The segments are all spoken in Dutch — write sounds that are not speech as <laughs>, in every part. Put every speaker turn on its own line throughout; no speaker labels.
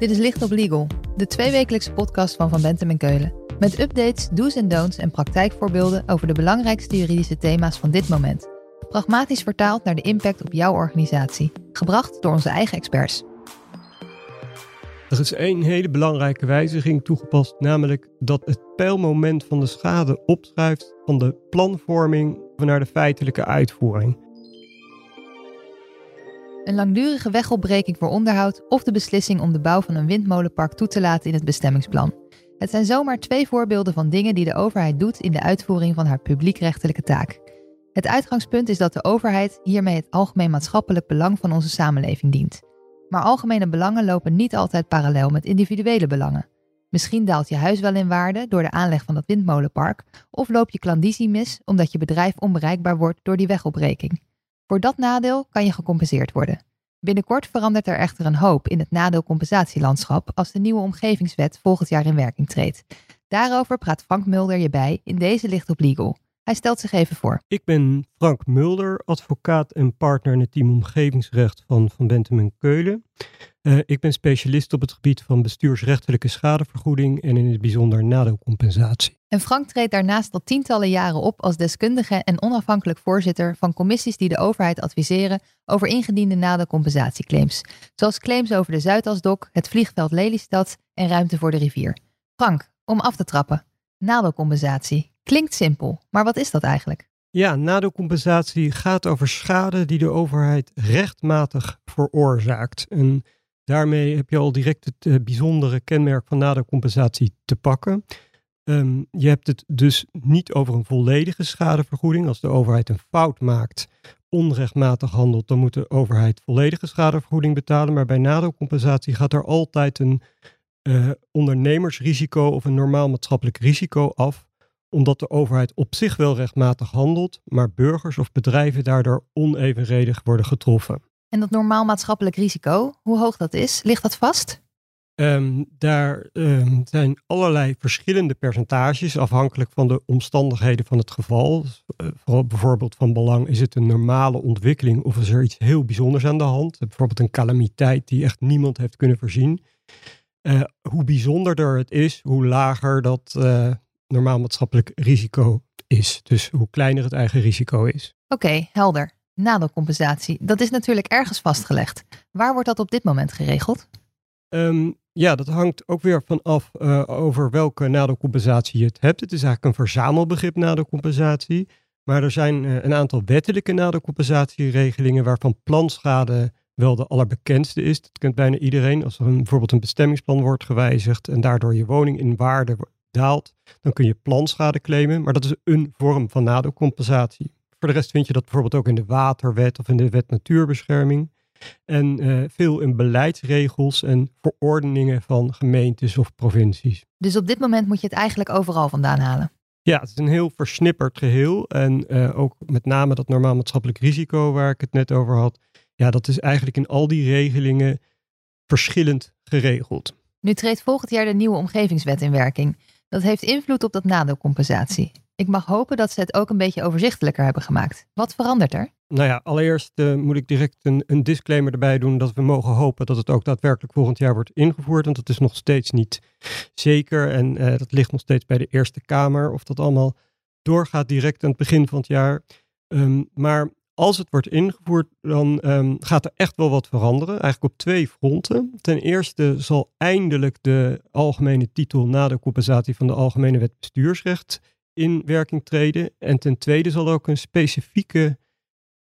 Dit is Licht op Legal, de tweewekelijkse podcast van Van Bentem en Keulen. Met updates, do's en don'ts en praktijkvoorbeelden over de belangrijkste juridische thema's van dit moment. Pragmatisch vertaald naar de impact op jouw organisatie. Gebracht door onze eigen experts.
Er is één hele belangrijke wijziging toegepast, namelijk dat het pijlmoment van de schade opschuift van de planvorming naar de feitelijke uitvoering.
Een langdurige wegopbreking voor onderhoud of de beslissing om de bouw van een windmolenpark toe te laten in het bestemmingsplan. Het zijn zomaar twee voorbeelden van dingen die de overheid doet in de uitvoering van haar publiekrechtelijke taak. Het uitgangspunt is dat de overheid hiermee het algemeen maatschappelijk belang van onze samenleving dient. Maar algemene belangen lopen niet altijd parallel met individuele belangen. Misschien daalt je huis wel in waarde door de aanleg van dat windmolenpark, of loop je klandizie mis omdat je bedrijf onbereikbaar wordt door die wegopbreking. Voor dat nadeel kan je gecompenseerd worden. Binnenkort verandert er echter een hoop in het nadeelcompensatielandschap als de nieuwe omgevingswet volgend jaar in werking treedt. Daarover praat Frank Mulder je bij in deze Licht op Legal. Hij stelt zich even voor.
Ik ben Frank Mulder, advocaat en partner in het team omgevingsrecht van Van Bentem en Keulen. Uh, ik ben specialist op het gebied van bestuursrechtelijke schadevergoeding en in het bijzonder nadeelcompensatie.
En Frank treedt daarnaast al tientallen jaren op als deskundige en onafhankelijk voorzitter van commissies die de overheid adviseren over ingediende nadeelcompensatieclaims, zoals claims over de Zuidasdok, het vliegveld Lelystad en ruimte voor de rivier. Frank, om af te trappen. Nadeelcompensatie. Klinkt simpel, maar wat is dat eigenlijk?
Ja, nadeelcompensatie gaat over schade die de overheid rechtmatig veroorzaakt. En daarmee heb je al direct het uh, bijzondere kenmerk van nadeelcompensatie te pakken. Um, je hebt het dus niet over een volledige schadevergoeding. Als de overheid een fout maakt, onrechtmatig handelt, dan moet de overheid volledige schadevergoeding betalen. Maar bij nadeelcompensatie gaat er altijd een uh, ondernemersrisico of een normaal maatschappelijk risico af omdat de overheid op zich wel rechtmatig handelt, maar burgers of bedrijven daardoor onevenredig worden getroffen.
En dat normaal maatschappelijk risico, hoe hoog dat is, ligt dat vast?
Um, daar um, zijn allerlei verschillende percentages afhankelijk van de omstandigheden van het geval. Uh, bijvoorbeeld van belang is het een normale ontwikkeling of is er iets heel bijzonders aan de hand. Bijvoorbeeld een calamiteit die echt niemand heeft kunnen voorzien. Uh, hoe bijzonderder het is, hoe lager dat, uh, normaal maatschappelijk risico is. Dus hoe kleiner het eigen risico is.
Oké, helder. Nadelcompensatie, dat is natuurlijk ergens vastgelegd. Waar wordt dat op dit moment geregeld?
Um, ja, dat hangt ook weer vanaf uh, over welke nadelcompensatie je het hebt. Het is eigenlijk een verzamelbegrip nadelcompensatie. Maar er zijn uh, een aantal wettelijke nadelcompensatieregelingen waarvan planschade wel de allerbekendste is. Dat kent bijna iedereen. Als er een, bijvoorbeeld een bestemmingsplan wordt gewijzigd en daardoor je woning in waarde daalt, dan kun je planschade claimen. Maar dat is een vorm van nadelcompensatie. Voor de rest vind je dat bijvoorbeeld ook in de waterwet of in de wet natuurbescherming. En uh, veel in beleidsregels en verordeningen van gemeentes of provincies.
Dus op dit moment moet je het eigenlijk overal vandaan halen?
Ja, het is een heel versnipperd geheel. En uh, ook met name dat normaal maatschappelijk risico waar ik het net over had. Ja, dat is eigenlijk in al die regelingen verschillend geregeld.
Nu treedt volgend jaar de nieuwe omgevingswet in werking. Dat heeft invloed op dat nadeelcompensatie. Ik mag hopen dat ze het ook een beetje overzichtelijker hebben gemaakt. Wat verandert er?
Nou ja, allereerst uh, moet ik direct een, een, disclaimer erbij doen dat we mogen hopen dat het ook daadwerkelijk volgend jaar wordt ingevoerd. Want dat is nog steeds niet zeker en uh, dat ligt nog steeds bij de Eerste Kamer of dat allemaal doorgaat direct aan het begin van het jaar. Um, maar als het wordt ingevoerd, dan um, gaat er echt wel wat veranderen. Eigenlijk op twee fronten. Ten eerste zal eindelijk de algemene titel na de compensatie van de Algemene Wet Bestuursrecht in werking treden. En ten tweede zal er ook een specifieke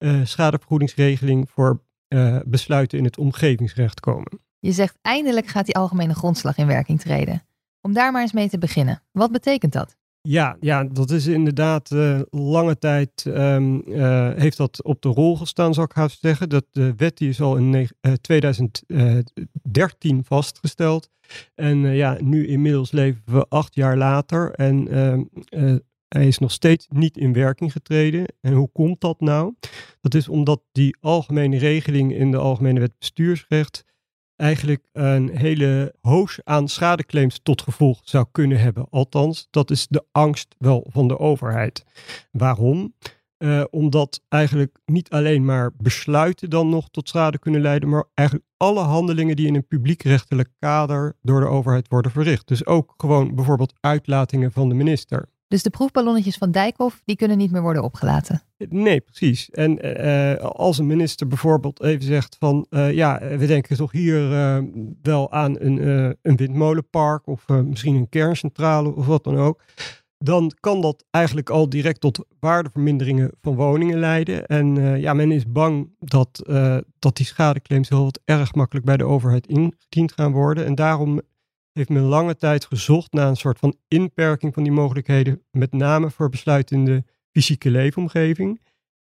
uh, schadevergoedingsregeling voor uh, besluiten in het omgevingsrecht komen.
Je zegt eindelijk gaat die algemene grondslag in werking treden. Om daar maar eens mee te beginnen. Wat betekent dat?
Ja, ja, dat is inderdaad uh, lange tijd um, uh, heeft dat op de rol gestaan, zou ik haast zeggen. Dat de wet die is al in uh, 2013 vastgesteld. En ja, nu inmiddels leven we acht jaar later en ehm, hij is nog steeds niet in werking getreden. En hoe komt dat nou? Dat is omdat die algemene regeling in de Algemene Wet Bestuursrecht eigenlijk een hele hoos aan schadeclaims tot gevolg zou kunnen hebben. Althans, dat is de angst wel van de overheid. Waarom? Uh, omdat eigenlijk niet alleen maar besluiten dan nog tot schade kunnen leiden, maar eigenlijk alle handelingen die in een publiekrechtelijk kader door de overheid worden verricht. Dus ook gewoon bijvoorbeeld uitlatingen van de minister.
Dus de proefballonnetjes van Dijkhoff, die kunnen niet meer worden opgelaten?
Nee, precies. En uh, als een minister bijvoorbeeld even zegt van, uh, ja, we denken toch hier wel aan een, een windmolenpark of misschien een kerncentrale of wat dan ook dan kan dat eigenlijk al direct tot waardeverminderingen van woningen leiden. En ja, men is bang dat, dat die schadeclaims heel wat erg makkelijk bij de overheid ingediend gaan worden. En daarom heeft men lange tijd gezocht naar een soort van inperking van die mogelijkheden, met name voor besluiten in de fysieke leefomgeving.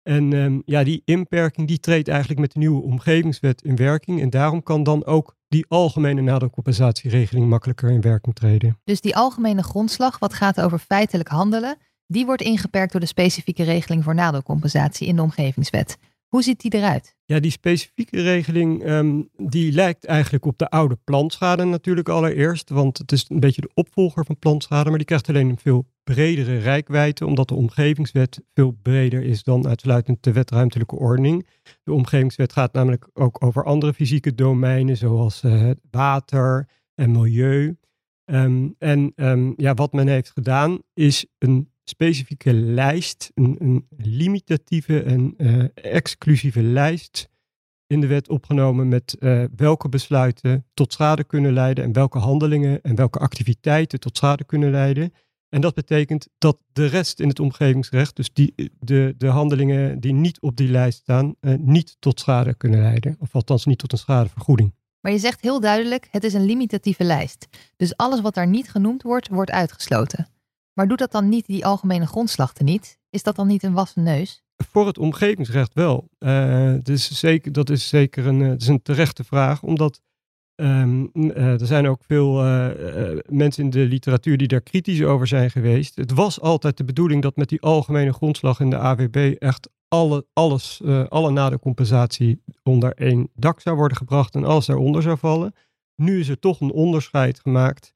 En um, ja, die inperking die treedt eigenlijk met de nieuwe omgevingswet in werking. En daarom kan dan ook die algemene nadelcompensatieregeling makkelijker in werking treden.
Dus die algemene grondslag, wat gaat over feitelijk handelen, die wordt ingeperkt door de specifieke regeling voor nadelcompensatie in de omgevingswet. Hoe ziet die eruit?
Ja, die specifieke regeling um, die lijkt eigenlijk op de oude plantschade natuurlijk allereerst. Want het is een beetje de opvolger van plantschade, maar die krijgt alleen een veel bredere rijkwijde, omdat de omgevingswet veel breder is dan uitsluitend de wet ruimtelijke ordening. De omgevingswet gaat namelijk ook over andere fysieke domeinen, zoals uh, water en milieu. Um, en um, ja, wat men heeft gedaan, is een specifieke lijst, een, een limitatieve en uh, exclusieve lijst in de wet opgenomen met uh, welke besluiten tot schade kunnen leiden en welke handelingen en welke activiteiten tot schade kunnen leiden. En dat betekent dat de rest in het omgevingsrecht, dus die, de, de handelingen die niet op die lijst staan, uh, niet tot schade kunnen leiden. Of althans niet tot een schadevergoeding.
Maar je zegt heel duidelijk, het is een limitatieve lijst. Dus alles wat daar niet genoemd wordt, wordt uitgesloten. Maar doet dat dan niet die algemene grondslag niet? Is dat dan niet een wassen neus?
Voor het omgevingsrecht wel. Dus zeker, dat is zeker een, uh, is een terechte vraag, omdat um, uh, er zijn ook veel mensen in de literatuur die daar kritisch over zijn geweest. Het was altijd de bedoeling dat met die algemene grondslag in de AWB echt alle, alles, alle nadencompensatie onder één dak zou worden gebracht en alles daaronder zou vallen. Nu is er toch een onderscheid gemaakt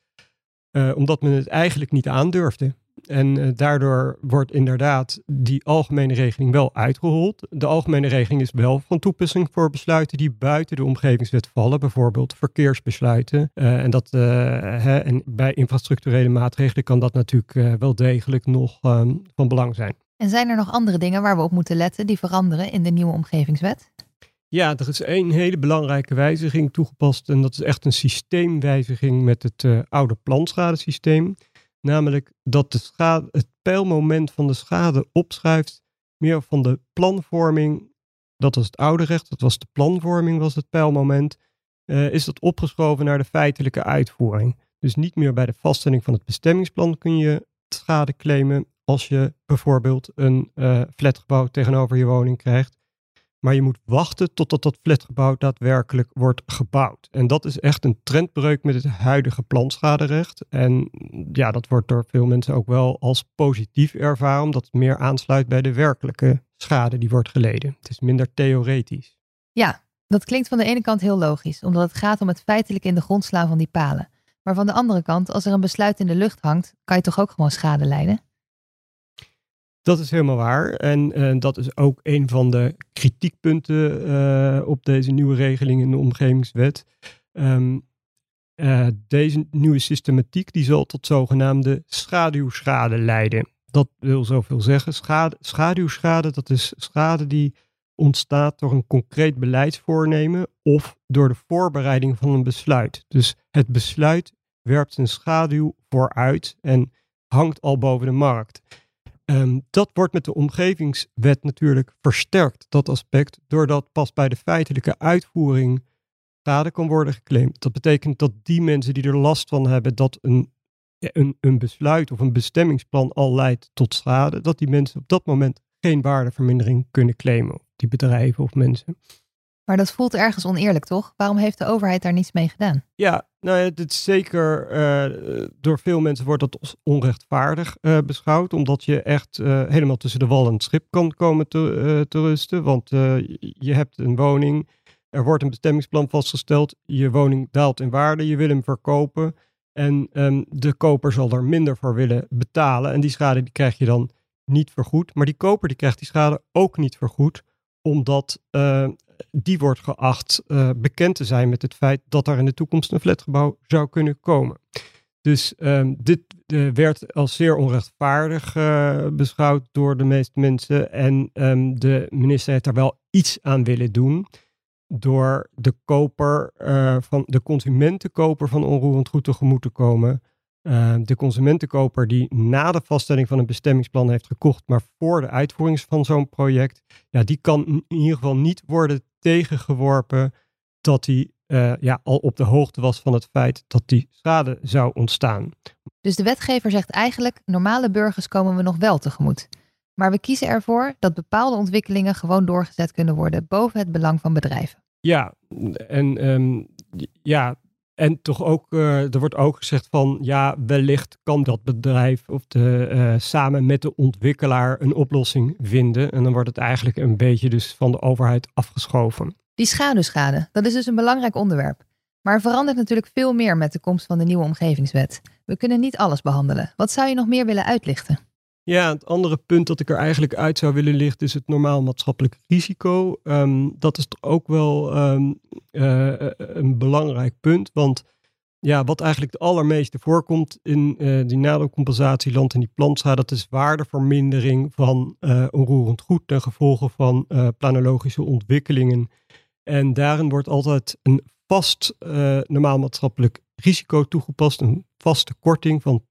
uh, omdat men het eigenlijk niet aandurfde. En uh, daardoor wordt inderdaad die algemene regeling wel uitgehold. De algemene regeling is wel van toepassing voor besluiten die buiten de omgevingswet vallen, bijvoorbeeld verkeersbesluiten. Uh, en, dat, hè, en bij infrastructurele maatregelen kan dat natuurlijk wel degelijk nog um, van belang zijn.
En zijn er nog andere dingen waar we op moeten letten die veranderen in de nieuwe omgevingswet?
Ja, er is één hele belangrijke wijziging toegepast en dat is echt een systeemwijziging met het uh, oude planschadesysteem. Namelijk dat de schade, het pijlmoment van de schade opschuift meer van de planvorming. Dat was het oude recht, dat was de planvorming, was het pijlmoment. Uh, is dat opgeschoven naar de feitelijke uitvoering. Dus niet meer bij de vaststelling van het bestemmingsplan kun je schade claimen als je bijvoorbeeld een uh, flatgebouw tegenover je woning krijgt. Maar je moet wachten totdat dat flatgebouw daadwerkelijk wordt gebouwd. En dat is echt een trendbreuk met het huidige planschaderecht. En ja, dat wordt door veel mensen ook wel als positief ervaren, omdat het meer aansluit bij de werkelijke schade die wordt geleden. Het is minder theoretisch.
Ja, dat klinkt van de ene kant heel logisch, omdat het gaat om het feitelijk in de grond slaan van die palen. Maar van de andere kant, als er een besluit in de lucht hangt, kan je toch ook gewoon schade leiden?
Dat is helemaal waar. En uh, dat is ook een van de kritiekpunten uh, op deze nieuwe regeling in de omgevingswet. Um, uh, deze nieuwe systematiek die zal tot zogenaamde schaduwschade leiden. Dat wil zoveel zeggen. Schade, schaduwschade, dat is schade die ontstaat door een concreet beleidsvoornemen of door de voorbereiding van een besluit. Dus het besluit werpt een schaduw vooruit en hangt al boven de markt. Um, dat wordt met de omgevingswet natuurlijk versterkt, dat aspect, doordat pas bij de feitelijke uitvoering schade kan worden geclaimd. Dat betekent dat die mensen die er last van hebben dat een, een, een besluit of een bestemmingsplan al leidt tot schade, dat die mensen op dat moment geen waardevermindering kunnen claimen. Die bedrijven of mensen.
Maar dat voelt ergens oneerlijk, toch? Waarom heeft de overheid daar niets mee gedaan?
Ja, nou ja, dit zeker uh, door veel mensen wordt dat als onrechtvaardig uh, beschouwd, omdat je echt uh, helemaal tussen de wal en het schip kan komen te, te rusten. Want je hebt een woning, er wordt een bestemmingsplan vastgesteld, je woning daalt in waarde, je wil hem verkopen en um, de koper zal er minder voor willen betalen en die schade die krijg je dan niet vergoed. Maar die koper die krijgt die schade ook niet vergoed, omdat die wordt geacht uh, bekend te zijn met het feit dat er in de toekomst een flatgebouw zou kunnen komen. Dus um, dit uh, werd als zeer onrechtvaardig uh, beschouwd door de meeste mensen. En um, de minister heeft daar wel iets aan willen doen. Door de koper, van de consumentenkoper van onroerend goed tegemoet te komen. Ehm, de consumentenkoper die na de vaststelling van een bestemmingsplan heeft gekocht, maar voor de uitvoering van zo'n project, ja, die kan in ieder geval niet worden tegengeworpen dat hij uh, ja, al op de hoogte was van het feit dat die schade zou ontstaan.
Dus de wetgever zegt eigenlijk: normale burgers komen we nog wel tegemoet. Maar we kiezen ervoor dat bepaalde ontwikkelingen gewoon doorgezet kunnen worden boven het belang van bedrijven.
Ja, en um, ja, en toch ook, uh, er wordt ook gezegd van ja, wellicht kan dat bedrijf of de, uh, samen met de ontwikkelaar een oplossing vinden. En dan wordt het eigenlijk een beetje dus van de overheid afgeschoven.
Die schaduwschade, dat is dus een belangrijk onderwerp. Maar er verandert natuurlijk veel meer met de komst van de nieuwe omgevingswet. We kunnen niet alles behandelen. Wat zou je nog meer willen uitlichten?
Ja, het andere punt dat ik er eigenlijk uit zou willen lichten is het normaal maatschappelijk risico. Um, dat is ook wel um, uh, een belangrijk punt. Want ja, wat eigenlijk het allermeeste voorkomt in uh, die nadelcompensatieland en die plantschade, dat is waardevermindering van onroerend goed ten gevolge van planologische ontwikkelingen. En daarin wordt altijd een vast normaal maatschappelijk risico toegepast, een vaste korting van 2%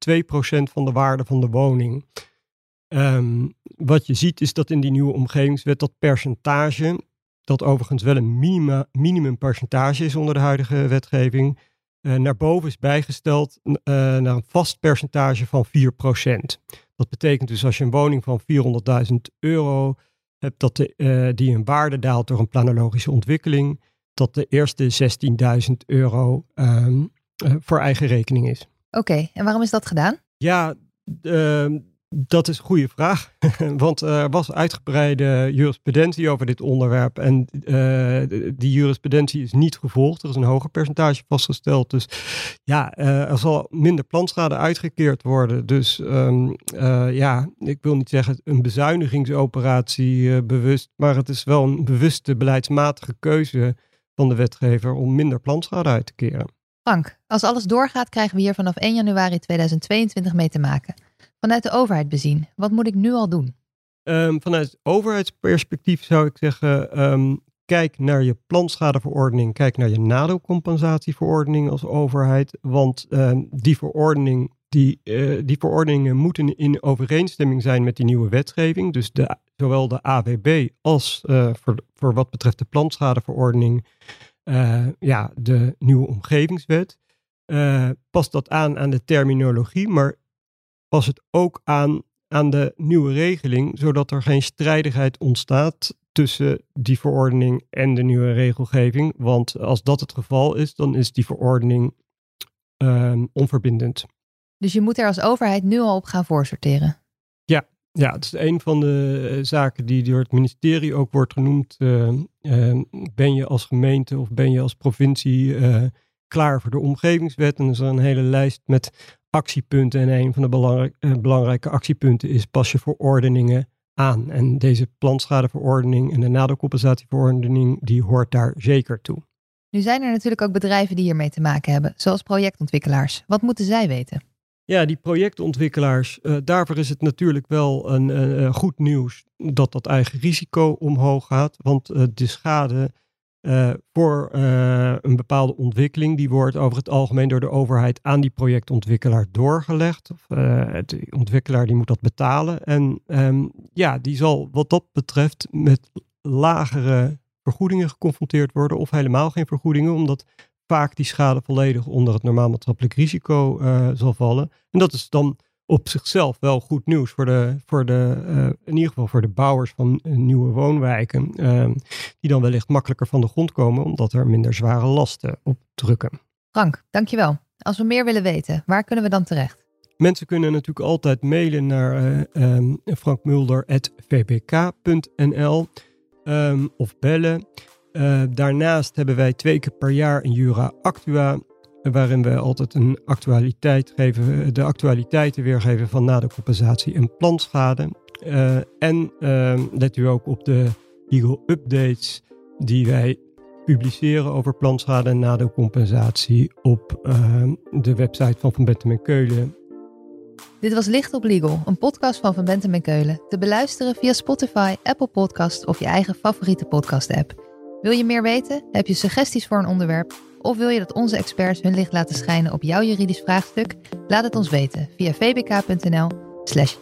van de waarde van de woning. Um, wat je ziet is dat in die nieuwe omgevingswet dat percentage, dat overigens wel een minima, minimumpercentage is onder de huidige wetgeving, uh, naar boven is bijgesteld uh, naar een vast percentage van 4%. Dat betekent dus als je een woning van 400.000 euro hebt, dat de, uh, die in waarde daalt door een planologische ontwikkeling, dat de eerste 16.000 euro um, voor eigen rekening is.
Oké, okay, en waarom is dat gedaan?
Ja, ehm, dat is een goede vraag, <laughs> want er was uitgebreide jurisprudentie over dit onderwerp en uh, die jurisprudentie is niet gevolgd. Er is een hoger percentage vastgesteld, dus ja, uh, er zal minder plantschade uitgekeerd worden. Dus um, uh, ja, ik wil niet zeggen een bezuinigingsoperatie bewust, maar het is wel een bewuste beleidsmatige keuze van de wetgever om minder plantschade uit te keren.
Frank, als alles doorgaat krijgen we hier vanaf 1 januari 2022 mee te maken. Vanuit de overheid bezien, wat moet ik nu al doen?
Um, vanuit overheidsperspectief zou ik zeggen, um, kijk naar je planschadeverordening, kijk naar je nadeelcompensatieverordening als overheid. Want um, die verordening, die, uh, die verordeningen moeten in overeenstemming zijn met die nieuwe wetgeving. Dus de, zowel de AWB als uh, voor, voor wat betreft de planschadeverordening, uh, ja, de nieuwe omgevingswet. past dat aan aan de terminologie, maar pas het ook aan aan de nieuwe regeling, zodat er geen strijdigheid ontstaat tussen die verordening en de nieuwe regelgeving. Want als dat het geval is, dan is die verordening um, onverbindend.
Dus je moet er als overheid nu al op gaan voorsorteren?
Ja, ja het is een van de uh, zaken die door het ministerie ook wordt genoemd. Uh, uh, ben je als gemeente of ben je als provincie klaar voor de omgevingswet? En er is er een hele lijst met actiepunten. En een van de uh, belangrijke actiepunten is pas je verordeningen aan. En deze plantschadeverordening en de nadelcompensatieverordening, die hoort daar zeker toe.
Nu zijn er natuurlijk ook bedrijven die hiermee te maken hebben, zoals projectontwikkelaars. Wat moeten zij weten?
Ja, die projectontwikkelaars, uh, daarvoor is het natuurlijk wel een, uh, goed nieuws dat dat eigen risico omhoog gaat. Want uh, de schade uh, voor uh, een bepaalde ontwikkeling. Die wordt over het algemeen door de overheid aan die projectontwikkelaar doorgelegd. Of, de ontwikkelaar die moet dat betalen. En um, ja, die zal wat dat betreft met lagere vergoedingen geconfronteerd worden. Of helemaal geen vergoedingen, omdat vaak die schade volledig onder het normaal maatschappelijk risico zal vallen. En dat is dan op zichzelf wel goed nieuws voor de, voor de uh, in ieder geval voor de bouwers van uh, nieuwe woonwijken, uh, die dan wellicht makkelijker van de grond komen, omdat er minder zware lasten op drukken.
Frank, dankjewel. Als we meer willen weten, waar kunnen we dan terecht?
Mensen kunnen natuurlijk altijd mailen naar um, frankmulder.vbk.nl um, of bellen. daarnaast hebben wij twee keer per jaar een Jura Actua waarin we altijd een actualiteit geven, de actualiteiten weergeven van nadeelcompensatie en plantschade. En uh, let u ook op de legal updates die wij publiceren over plantschade en nadeelcompensatie op uh, de website van Van Bentem en Keulen.
Dit was Licht op Legal, een podcast van Van Bentem en Keulen. Te beluisteren via Spotify, Apple Podcast of je eigen favoriete podcast-app. Wil je meer weten? Heb je suggesties voor een onderwerp? Of wil je dat onze experts hun licht laten schijnen op jouw juridisch vraagstuk? Laat het ons weten via vbk.nl slash.